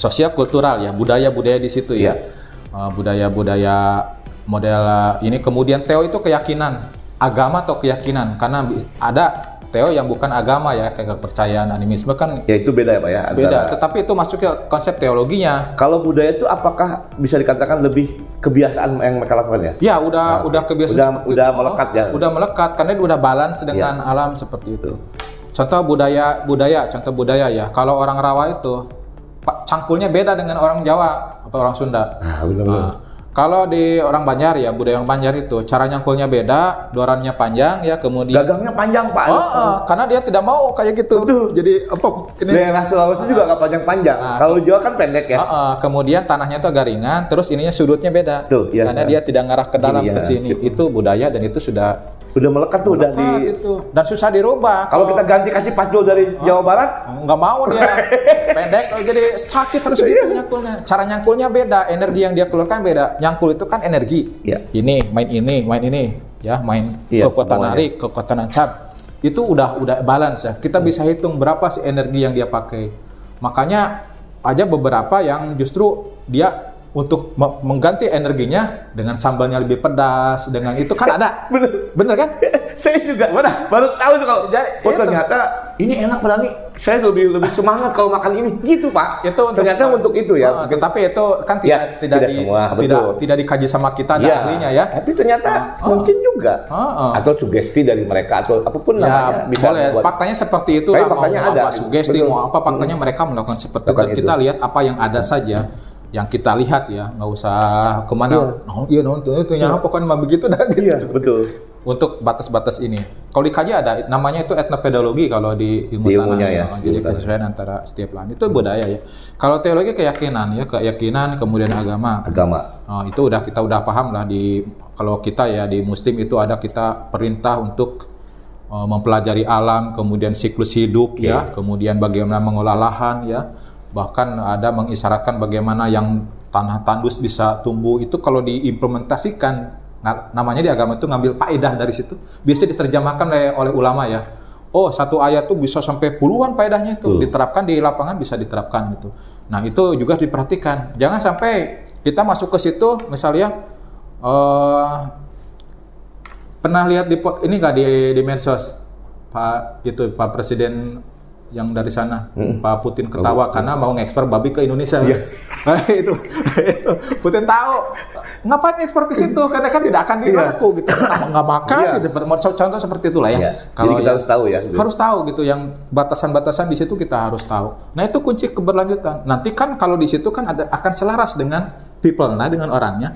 Nah. Sosial kultural ya, budaya-budaya di situ ya. Uh, budaya-budaya model uh, ini kemudian teo itu keyakinan, agama atau keyakinan karena ada teo yang bukan agama ya, kayak kepercayaan animisme kan Ya itu beda ya Pak ya. beda, antara- tetapi itu masuk ke konsep teologinya. Kalau budaya itu apakah bisa dikatakan lebih kebiasaan yang mereka lakukan ya? Ya, udah udah kebiasaan udah- udah itu. melekat ya? Udah melekat karena udah balance dengan alam seperti itu. Contoh budaya budaya, contoh budaya ya. Kalau orang Rawa itu cangkulnya beda dengan orang Jawa atau orang Sunda. Ah, benar-benar. Nah, kalau di orang Banjar ya, budaya orang Banjar itu cara nyangkulnya beda, dorannya panjang ya, kemudian Gagangnya panjang Pak. Oh, oh, karena dia tidak mau kayak gitu. Jadi apa ini Daerah Sulawesi juga nggak panjang-panjang. Ah. Kalau Jawa kan pendek ya. Ah, ah, kemudian tanahnya itu agak ringan, terus ininya sudutnya beda. Tuh, iya. Karena dia tidak ngarah ke dalam Gini, ke sini. Itu budaya dan itu sudah Udah melekat tuh udah di. Itu. dan susah dirubah. Kalau kita ganti kasih pacul dari Jawa Barat, nggak mau dia pendek oh, jadi sakit harus gitu nyangkulnya. Cara nyangkulnya beda, energi yang dia keluarkan beda. Nyangkul itu kan energi. Iya. Ini main ini, main ini, ya main Iya, kekuatan semuanya. narik, kekuatan ancam. Itu udah udah balance ya. Kita bisa hitung berapa sih energi yang dia pakai. Makanya aja beberapa yang justru dia untuk me- mengganti energinya dengan sambalnya lebih pedas, dengan itu kan ada. bener. Bener kan? saya juga baru tahu tuh kalau Ja- oh ternyata ini enak padahal nih saya lebih lebih semangat kalau makan ini gitu pak itu untuk, ternyata untuk itu ya Ah, mungkin- tetapi itu kan tidak Ya, tidak, tidak di, semua, tidak betul. tidak dikaji sama kita Iya, ahlinya ya. tapi ternyata mungkin juga Ah, ah. atau sugesti dari mereka atau apa pun Ya, namanya bisa boleh. membuat- Faktanya seperti itu Tapi lah. Faktanya mau ada. apa sugesti Betul. mau apa faktanya mereka melakukan seperti itu. Kita lihat apa yang ada saja yang kita lihat ya, nggak usah ke mana. Oh iya nonton itu ya pokoknya mah begitu dah gitu. iya betul Untuk batas-batas ini, kalau dikaji ada namanya itu etnopedologi kalau di ilmu Di ilmunya tanah. ya, Oh, Jadi ilmu tanah. kesesuaian antara setiap lahan itu budaya ya. Kalau teologi keyakinan ya, keyakinan kemudian agama. agama Oh, itu udah kita udah paham lah di kalau kita ya di muslim itu ada kita perintah untuk uh, mempelajari alam, kemudian siklus hidup ya, kemudian bagaimana mengolah lahan ya. Bahkan ada mengisyaratkan bagaimana yang tanah tandus bisa tumbuh itu kalau diimplementasikan namanya di agama itu ngambil faedah dari situ. Biasa diterjemahkan oleh, oleh ulama ya. Oh, satu ayat tuh bisa sampai puluhan faedahnya itu diterapkan di lapangan bisa diterapkan gitu. Nah, itu juga diperhatikan. Jangan sampai kita masuk ke situ misalnya eh pernah lihat di ini nggak di di medsos Pak itu Pak Presiden yang dari sana. Pak Putin ketawa karena mau ngekspor babi ke Indonesia. Itu itu. Putin tahu ngapain ekspor ke situ? Karena kan tidak akan dilaku gitu. Nggak makan Iya. gitu. Contoh seperti itulah ya. Iya. kalau Jadi kita yang- harus tahu ya, gitu. harus tahu gitu. Yang batasan-batasan di situ kita harus tahu. Nah itu kunci keberlanjutan. Nanti kan kalau di situ kan ada akan selaras dengan people nah dengan orangnya.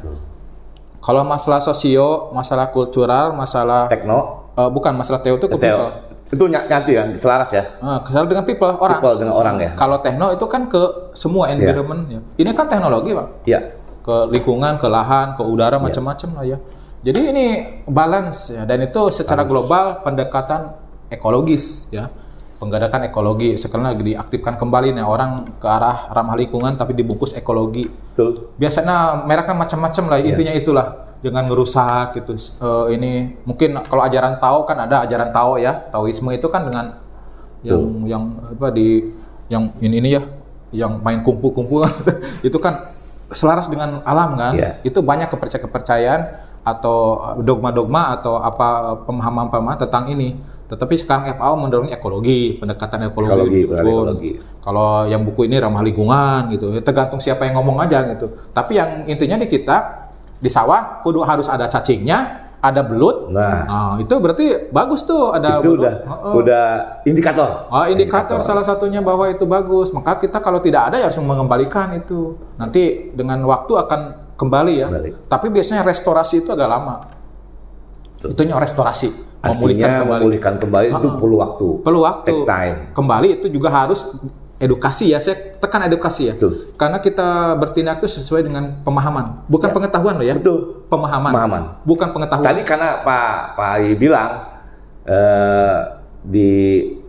Kalau masalah sosio, masalah kultural, masalah tekno. Eh, bukan masalah teo itu ke people. Itu ny- nyatu ya selaras ya Eh, kesalahan dengan people orang. People dengan orang ya Kalau tekno itu kan ke semua environment ya. Ini kan teknologi, Pak. iya Ke lingkungan, ke lahan, ke udara Iya. macam-macam lah ya. Jadi ini balance ya dan itu secara global pendekatan ekologis ya. Penggerakan ekologi sekarang lagi diaktifkan kembali nih orang ke arah ramah lingkungan tapi dibungkus ekologi betul biasanya mereknya macam-macam lah Iya. intinya itulah jangan ngerusak gitu. Eh, ini mungkin kalau ajaran Tao kan ada ajaran Tao ya. Taoisme itu kan dengan yang yang apa di yang ini ini ya yang main kumpul-kumpul. Itu kan selaras dengan alam kan? Iya. itu banyak kepercayaan-kepercayaan atau dogma-dogma atau apa pemahaman-pemahaman tentang ini. Tetapi sekarang FAO mendorong ekologi pendekatan ekologi, Ekologi, ekologi. Kalau yang buku ini ramah lingkungan gitu, ya tergantung siapa yang ngomong aja gitu. Tapi yang intinya di kita di sawah kudu harus ada cacingnya, ada belut. nah Nah, itu berarti bagus tuh ada itu belut. udah Heeh. udah indikator Oh, indikator salah satunya bahwa itu bagus. Maka kita kalau tidak ada ya harus mengembalikan itu. Nanti dengan waktu akan kembali ya. Kembali. Tapi biasanya restorasi itu agak lama. Itunya restorasi, memulihkan artinya kembali. memulihkan kembali itu perlu waktu Perlu waktu. Take time. Kembali itu juga harus edukasi ya. Saya tekan edukasi ya. Betul. Karena kita bertindak itu sesuai dengan pemahaman, bukan pengetahuan loh ya. betul Pemahaman. Pemahaman. Bukan pengetahuan. Tadi karena Pak Pak Ai bilang eh, di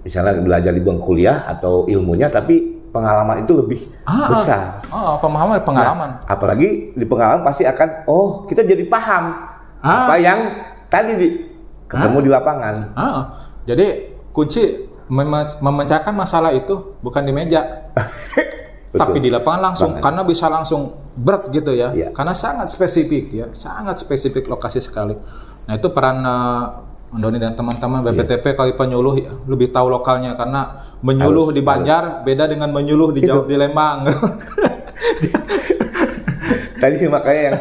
misalnya belajar di bangku kuliah atau ilmunya, tapi pengalaman itu lebih Ah, ah. besar. Oh, pemahaman, pengalaman. Apalagi di pengalaman pasti akan, oh kita jadi paham Ah. apa yang tadi di ketemu di lapangan. Ah, jadi kunci memecahkan masalah itu bukan di meja, tapi di lapangan langsung Banget. karena bisa langsung berat gitu ya. Iya. Karena sangat spesifik ya, sangat spesifik lokasi sekali. Nah, itu peran eh, Doni dan teman-teman BPTP kali penyuluh ya, lebih tahu lokalnya karena menyuluh Harus, di Banjar beda dengan menyuluh di Jawa di Lembang. Tadi makanya yang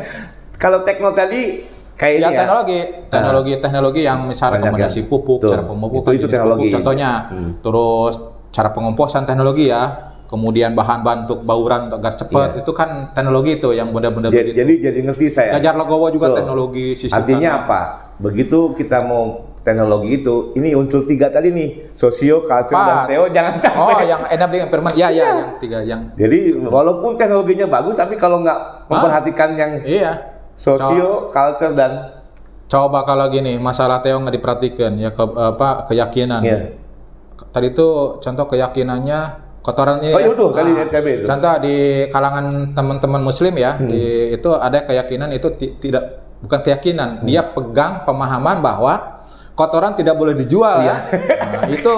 kalau tekno tadi kayak ya ini ya. teknologi, teknologi, teknologi yang misalnya rekomendasi yang- pupuk, Betul. cara pemupukan, Itu- itu jenis teknologi. pupuk, contohnya, Hmm. terus cara pengomposan teknologi ya, kemudian bahan-bahan untuk bauran agar cepat, Iya. itu kan teknologi itu yang benda-benda Jadi, begitu. jadi jadi ngerti saya. Gajar Logowo juga Betul. teknologi sistem Artinya tanam. apa? Begitu kita mau teknologi itu, ini unsur tiga tadi nih, sosio, culture, dan Pak. teo, jangan sampai. Oh, yang enabling environment, ya, ya, Iya. yang tiga, yang, Jadi walaupun teknologinya bagus, tapi kalau nggak memperhatikan yang iya. Sosio, culture, dan Coba kalau gini, masalah Teo nggak diperhatikan ya ke, apa keyakinan. Iya. Tadi itu contoh keyakinannya kotorannya. Oh, iya betul, Ah, tadi di RTB itu. Contoh di kalangan teman-teman Muslim ya, Hmm. di- itu ada keyakinan itu ti- tidak bukan keyakinan, Hmm. dia pegang pemahaman bahwa kotoran tidak boleh dijual Iya. ya. Nah, itu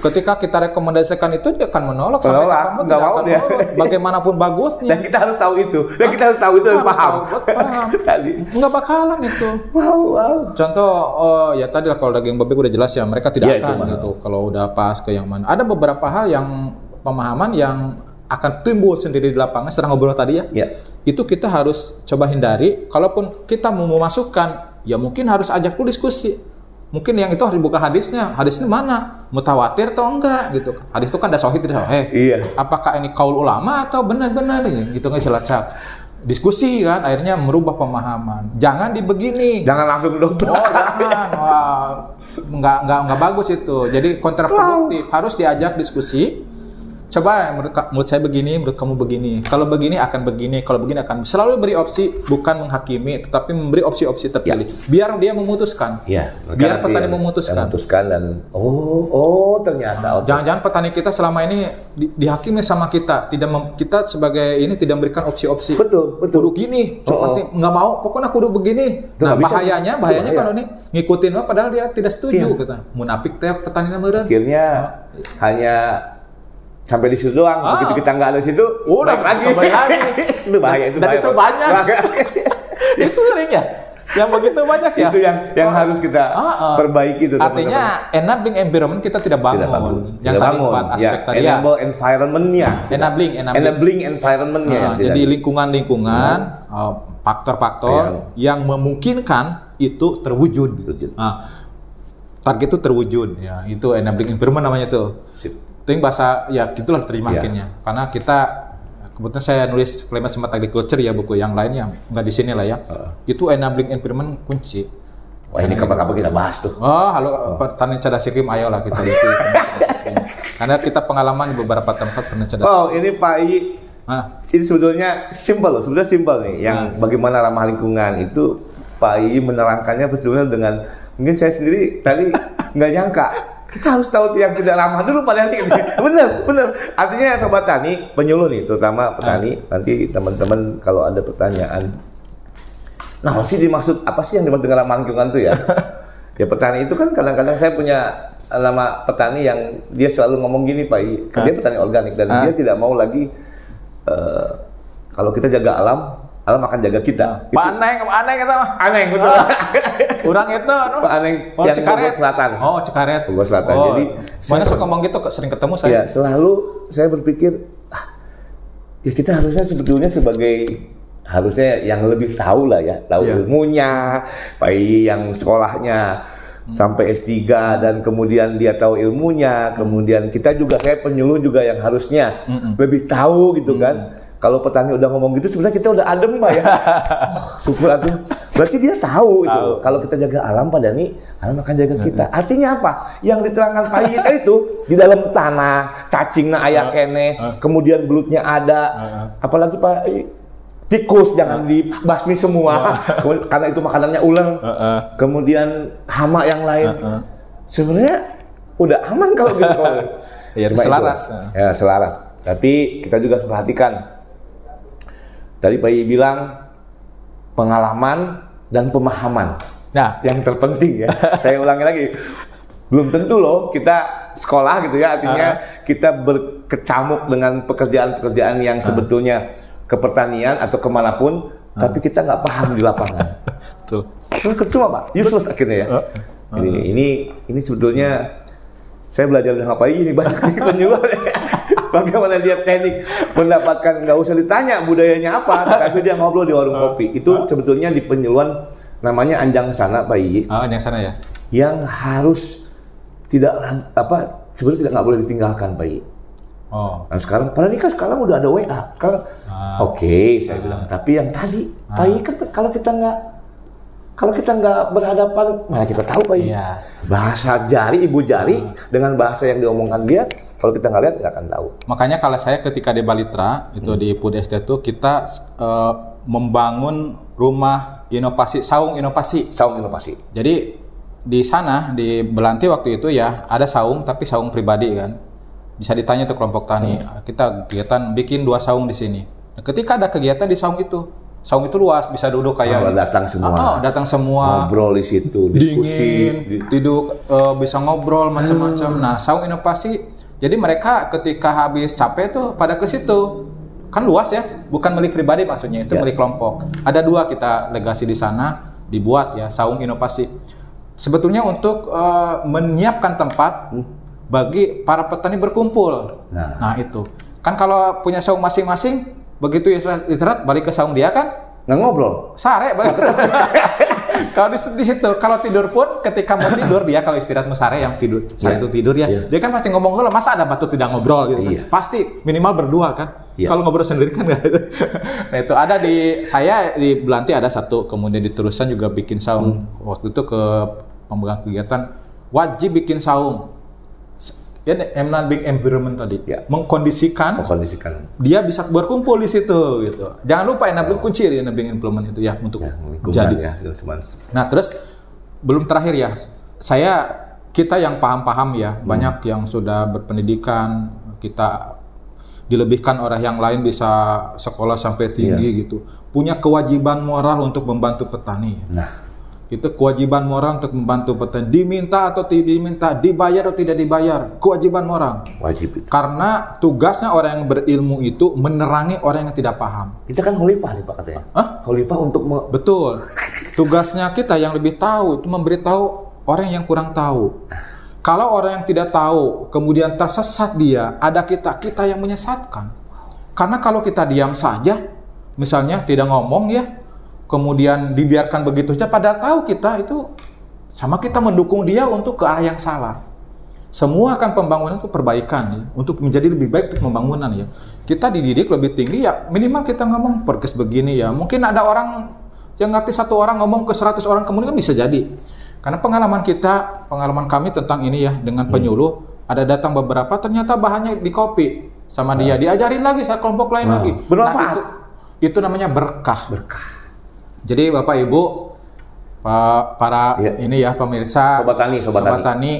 ketika kita rekomendasikan itu dia akan menolak sampai kapan pun tidak mau akan dia. bagaimanapun bagusnya. dan kita harus tahu itu, dan kita harus tahu itu dan paham. tahu, paham. tadi. Nggak bakalan itu. Wow, wow. Contoh, oh ya tadi lah kalau daging babi udah jelas ya mereka tidak itu akan gitu. Kalau udah pas ke yang mana. Ada beberapa hal yang pemahaman yang akan timbul sendiri di lapangan. Sedang ngobrol tadi ya. Ya. Itu kita harus coba hindari. Kalaupun kita mau memasukkan, ya mungkin harus ajak dulu diskusi. Mungkin yang itu harus dibuka hadisnya. Hadis ini mana? Mutawatir atau enggak gitu. Hadis itu kan ada sahih tidak sahih. Iya. Apakah ini kaul ulama atau benar-benar ini? Gitu nggak silacak. Diskusi kan akhirnya merubah pemahaman. Jangan dibegini. Jangan langsung dobrak. Oh jangan, wah nggak nggak nggak bagus itu. Jadi kontraproduktif. Harus diajak diskusi. Coba menurut, menurut saya begini, menurut kamu begini. Kalau begini akan begini, kalau begini akan selalu beri opsi, bukan menghakimi, tetapi memberi opsi-opsi terpilih. Biar dia memutuskan. Iya. Biar petani memutuskan. memutuskan dan oh, oh ternyata. Oh, Jangan-jangan petani kita selama ini di- dihakimi sama kita, tidak mem- kita sebagai ini tidak memberikan opsi-opsi. Betul, betul. Kudu gini, Oh, seperti nggak mau, pokoknya kudu begini. Itu nah nggak bisa bahayanya, bahayanya Itu kalau nih ngikutin lo, padahal dia tidak setuju, Iya. kata. Munafik teh petani meureun. Akhirnya hanya sampai di situ doang. Ah. Begitu kita nggak ada di situ, Udah, balik lagi. lagi. itu bahaya itu. Dan bahaya, itu banyak. Itu sering ya, yang begitu banyak ya. itu yang yang harus kita Ah, ah. perbaiki itu. Artinya enabling environment kita tidak bangun. tidak bagus. Yang Tidak tadi bangun. empat aspek ya, tadi ya. enable environment-nya. Enabling, enabling. Enabling environment-nya. Tidak. jadi lingkungan-lingkungan, uh, faktor-faktor yang memungkinkan itu terwujud. Terwujud. Nah, target itu terwujud ya. Itu enabling environment namanya tuh. Sip. Itu yang bahasa ya gitulah terjemahinnya. Ya. Karena kita kebetulan saya nulis climate smart agriculture ya buku yang lain yang nggak di sini lah ya. Itu enabling environment kunci. Wah ini kapan-kapan kita bahas tuh. Oh, halo petani cerdas iklim, ayolah kita lihat. Karena kita pengalaman di beberapa tempat petani cerdas. Oh ini Pak I, Nah, ini sebetulnya simpel loh, sebetulnya simpel nih. Yang bagaimana ramah lingkungan itu Pak I menerangkannya sebetulnya dengan mungkin saya sendiri tadi nggak nyangka kita harus tahu yang tidak ramah dulu pada ini. bener, bener. Artinya sobat tani, penyuluh nih, terutama petani, nanti teman-teman kalau ada pertanyaan, nah sih dimaksud apa sih yang dimaksud dengan ramah lingkungan itu ya? ya petani itu kan kadang-kadang saya punya nama petani yang dia selalu ngomong gini Pak dia petani organik dan dia tidak mau lagi eh, kalau kita jaga alam, alam akan jaga kita. Itu Pak Aneng, Pak Aneng itu. aneh betul. Kurang itu, no? Pak Aneng Oh, yang Cekaret. Bogor Selatan. Oh, Cekaret. Bogor Selatan. Oh, Jadi, mana suka ngomong gitu, kok sering ketemu saya. Ya, selalu saya berpikir ah, ya kita harusnya sebetulnya sebagai harusnya yang lebih tahu lah ya, tahu Iya. ilmunya, baik yang sekolahnya sampai S3 dan kemudian dia tahu ilmunya, kemudian kita juga saya penyuluh juga yang harusnya lebih tahu gitu kan. Kalau petani udah ngomong gitu sebenarnya kita udah adem Pak ya. Syukur atuh. Berarti dia tahu itu. Kalau kita jaga alam pada nih, alam akan jaga kita. Artinya apa? Yang diterangkan Pak Yit itu di dalam tanah, cacingnya ayah kene, kemudian belutnya ada. Apalagi Pak tikus jangan dibasmi semua karena itu makanannya ulang. Kemudian hama yang lain. Sebenarnya udah aman kalau gitu. Itu. selaras. Ya, selaras. Tapi kita juga harus perhatikan. Tadi Pak I bilang pengalaman dan pemahaman Nah, yang terpenting ya. Saya ulangi lagi. belum tentu loh kita sekolah gitu ya artinya Ah. kita berkecamuk dengan pekerjaan-pekerjaan yang Ah. sebetulnya ke pertanian atau ke mana pun Ah. tapi kita nggak paham di lapangan Betul. Terus percuma pak useless akhirnya ya ini ini ini sebetulnya saya belajar dengan apa ini banyak penyuluh bagaimana dia teknik mendapatkan nggak usah ditanya budayanya apa tapi dia ngobrol di warung kopi itu sebetulnya di penyuluhan namanya anjang sana pak Iyi Ah, yang sana ya. yang harus tidak apa sebenarnya tidak nggak boleh ditinggalkan Pak Iyi. Oh. Nah sekarang, padahal ini kan sekarang udah ada WA. Sekarang, Ah. oke saya bilang. Tapi yang tadi, Pak Iyi kan kalau kita nggak kalau kita nggak berhadapan, mana kita tahu Pak. Iya. Bahasa jari, ibu jari dengan bahasa yang diomongkan dia, kalau kita nggak lihat nggak akan tahu. Makanya kalau saya ketika di Balitra itu di Food Estate itu kita eh, membangun rumah inovasi saung inovasi. Saung inovasi. Jadi di sana di Belanti waktu itu ya ada saung tapi saung pribadi kan. Bisa ditanya tuh kelompok tani. Kita kegiatan bikin dua saung di sini. Nah, ketika ada kegiatan di saung itu, saung itu luas bisa duduk kayak Kalau datang semua. Ah, datang semua. Ngobrol di situ, diskusi. dingin, tidur eh, bisa ngobrol macam-macam. Nah, saung inovasi. Jadi mereka ketika habis capek tuh pada ke situ. Kan luas ya, bukan milik pribadi maksudnya, itu Ya. milik kelompok. Ada dua kita legasi di sana dibuat ya saung inovasi. Sebetulnya untuk eh, menyiapkan tempat bagi para petani berkumpul. Nah. Nah, itu. Kan kalau punya saung masing-masing, begitu istirahat balik ke saung dia kan Nggak ngobrol. sare balik kalau di, di situ kalau tidur pun ketika mau tidur dia kalau istirahat mau sare yang tidur sare Iya. itu tidur ya Iya. dia kan pasti ngomong "Heula, masa ada batu tidak ngobrol gitu kan? Iya. pasti minimal berdua kan Iya. kalau ngobrol sendiri kan nggak nah itu ada di saya di Belanti ada satu kemudian di Terusan juga bikin saung Hmm. waktu itu ke pemegang kegiatan wajib bikin saung ya enabling environment tadi Iya. mengkondisikan Mengkondisikan. dia bisa berkumpul di situ gitu. Jangan lupa enabling kunci ya enabling implement itu ya untuk Ya, jadi. ya, teman. Nah, terus belum terakhir ya. Saya kita yang paham-paham ya, Hmm. banyak yang sudah berpendidikan, kita dilebihkan orang yang lain bisa sekolah sampai tinggi Iya. gitu. Punya kewajiban moral untuk membantu petani. Nah, Itu kewajiban moral untuk membantu petani. Diminta atau tidak diminta, dibayar atau tidak dibayar, kewajiban moral. wajib itu. Karena tugasnya orang yang berilmu itu menerangi orang yang tidak paham. Kita kan khalifah nih Pak katanya. Hah? Khalifah untuk me- Betul. Tugasnya kita yang lebih tahu itu memberitahu orang yang kurang tahu. Kalau orang yang tidak tahu kemudian tersesat dia, ada kita kita yang menyesatkan. Karena kalau kita diam saja, misalnya tidak ngomong ya, kemudian dibiarkan begitu saja, padahal tahu kita itu sama kita mendukung dia untuk ke arah yang salah. Semua kan pembangunan itu perbaikan ya, untuk menjadi lebih baik untuk pembangunan ya. Kita dididik lebih tinggi ya, minimal kita ngomong perkes begini ya. Mungkin ada orang yang ngerti satu orang ngomong ke 100 orang kemudian kan bisa jadi. Karena pengalaman kita, pengalaman kami tentang ini ya dengan penyuluh, ada datang beberapa ternyata bahannya di copy sama dia, diajarin lagi saat kelompok lain Nah, lagi. bermanfaat. itu, itu namanya berkah. berkah. Jadi Bapak Ibu, pa- para Iya. ini ya pemirsa, Sobat tani, sobat tani. tani,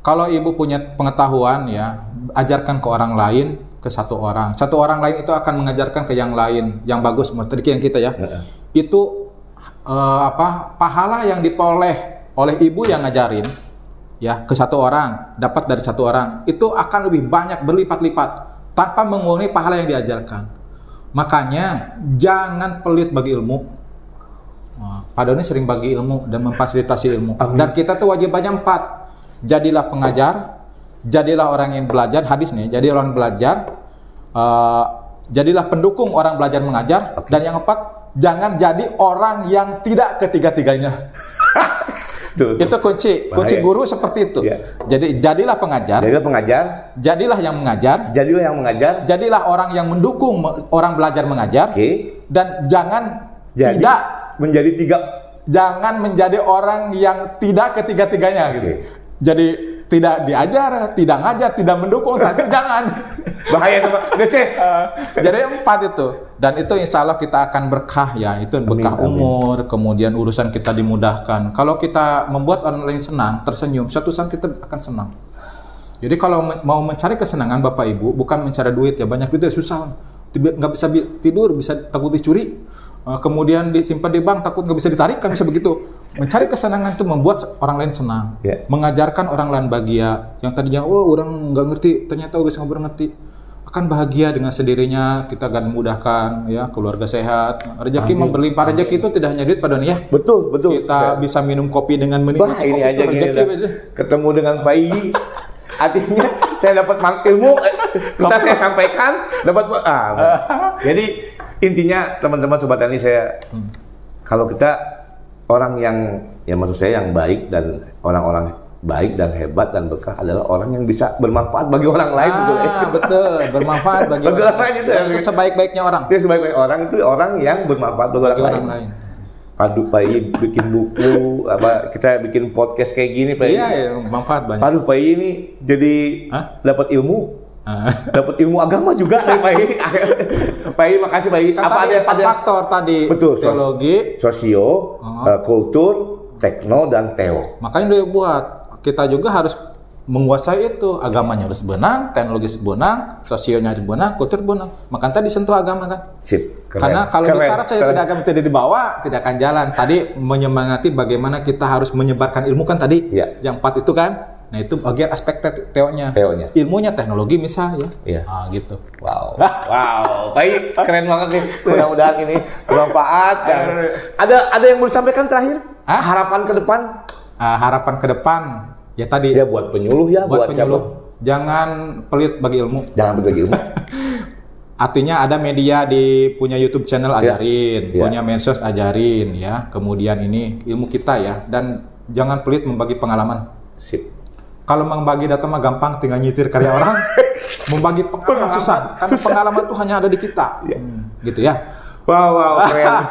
kalau Ibu punya pengetahuan ya, ajarkan ke orang lain, ke satu orang. Satu orang lain itu akan mengajarkan ke yang lain, yang bagus, seperti yang kita ya. Heeh. Itu eh, apa? Pahala yang diperoleh oleh ibu yang ngajarin ya ke satu orang, dapat dari satu orang, itu akan lebih banyak berlipat-lipat tanpa mengurangi pahala yang diajarkan. Makanya jangan pelit bagi ilmu. Pak Doni sering bagi ilmu dan memfasilitasi ilmu. Dan kita tuh wajibannya empat. Jadilah pengajar, jadilah orang yang belajar hadis nih. Jadi orang belajar, eh, jadilah pendukung orang belajar mengajar. Dan yang empat, jangan jadi orang yang tidak ketiga-tiganya. Tuh, itu kunci, kunci Bahaya. guru seperti itu. Iya. Jadi jadilah pengajar, Jadilah pengajar, jadilah yang mengajar, jadilah yang mengajar. jadilah orang yang mendukung me- orang belajar mengajar, Oke. dan jangan Jadi tidak menjadi tiga jangan menjadi orang yang tidak ketiga-tiganya gitu. Jadi tidak diajar, tidak ngajar, tidak mendukung, tapi jangan. bahaya itu Pak. DC. Jadi empat itu. Dan itu insya Allah kita akan berkah ya. Itu berkah amin. umur, kemudian urusan kita dimudahkan. Kalau kita membuat orang lain senang, tersenyum, suatu saat kita akan senang. Jadi kalau me- mau mencari kesenangan Bapak Ibu, bukan mencari duit ya banyak duit ya susah. Nggak bisa bi- tidur, bisa takut dicuri. Eh, kemudian disimpan di bank takut nggak bisa ditarik kan bisa begitu. Mencari kesenangan itu membuat orang lain senang. Ya. Mengajarkan orang lain bahagia. Yang tadinya, oh orang nggak ngerti, ternyata udah ngobrol ngerti. Akan bahagia dengan sendirinya, kita akan memudahkan, ya keluarga sehat. Rezeki berlimpah rezeki itu tidak hanya duit pada nih ya. Betul, betul. Kita bisa minum kopi dengan menikmati Bah, ini kopi aja gini dah. betul. ketemu dengan Pak Iyi. Artinya saya dapat ilmu kita saya sampaikan dapat ah. Jadi intinya teman-teman sobat tani saya kalau kita orang yang ya maksud saya yang baik dan orang-orang baik dan hebat dan berkah adalah orang yang bisa bermanfaat bagi orang lain. Ah, betul, bermanfaat bagi Bagi orang lain itu ya. itu sebaik-baiknya orang. Dia sebaik orang itu orang yang bermanfaat bagi orang, Bagi lain. orang lain. Padu Pak bikin buku apa kita bikin podcast kayak gini Pak. Iya, ya, manfaat banyak. Aduh Pak ini jadi Hah? dapat ilmu. Dapat ilmu agama juga dari Pak Iyi. Pak Iyi makasih Pak Iyi. Kan tadi ada empat ada faktor tadi. Betul, Teologi, sosio, eh, kultur, tekno dan teo. makanya dia buat kita juga harus menguasai itu agamanya harus benang, teknologi benang, sosionya harus benang, kultur benang. Makanya tadi sentuh agama kan. Sip. keren. Karena kalau Keren, bicara saya keren. tidak akan tidak dibawa, tidak akan jalan. Tadi menyemangati bagaimana kita harus menyebarkan ilmu kan tadi. Iya. Yang empat itu kan. Nah itu bagian aspek te- teonya. Teonya. Ilmunya teknologi misalnya. Iya. Ah gitu. Wow, wow, baik, keren banget nih. Mudah-mudahan ini bermanfaat. Dan ada ada yang mau disampaikan terakhir? Hah? Harapan ke depan? Ah, harapan ke depan ya tadi Ya buat penyuluh ya, buat, buat penyuluh siapa? jangan pelit bagi ilmu. Jangan berbagi ilmu. Artinya ada media di punya YouTube channel Ya. ajarin, Ya. punya medsos ajarin ya. Kemudian ini ilmu kita ya dan jangan pelit membagi pengalaman. Sip. Kalau membagi data mah gampang tinggal nyitir karya orang. membagi pengalaman susah karena pengalaman tuh hanya ada di kita. Ya. Hmm, gitu ya. Wow, wow, keren.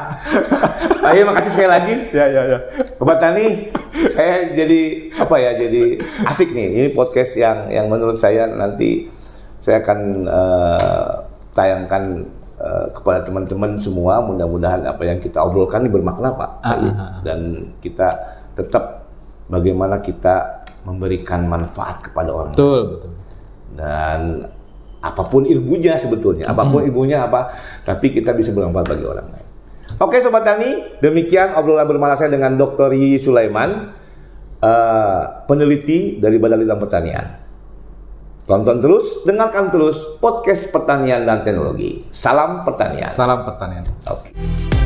Ayo, makasih sekali lagi. Ya ya ya. Sobat Tani, saya jadi apa ya? Jadi asik nih. Ini podcast yang yang menurut saya nanti saya akan eh, tayangkan eh, kepada teman-teman semua. Mudah-mudahan apa yang kita obrolkan ini bermakna, Pak. Ah, ah, ah. Dan kita tetap bagaimana kita memberikan manfaat kepada orang lain. Betul betul. dan apa pun ilmunya sebetulnya, apa pun ilmunya apa, tapi kita bisa bermanfaat bagi orang lain. Oke Sobat Tani, demikian obrolan bermalas saya dengan Dr. Yi Sulaiman, eh, peneliti dari Badan Litbang Pertanian. Tonton terus, dengarkan terus podcast pertanian dan teknologi. Salam pertanian. Salam pertanian. Oke.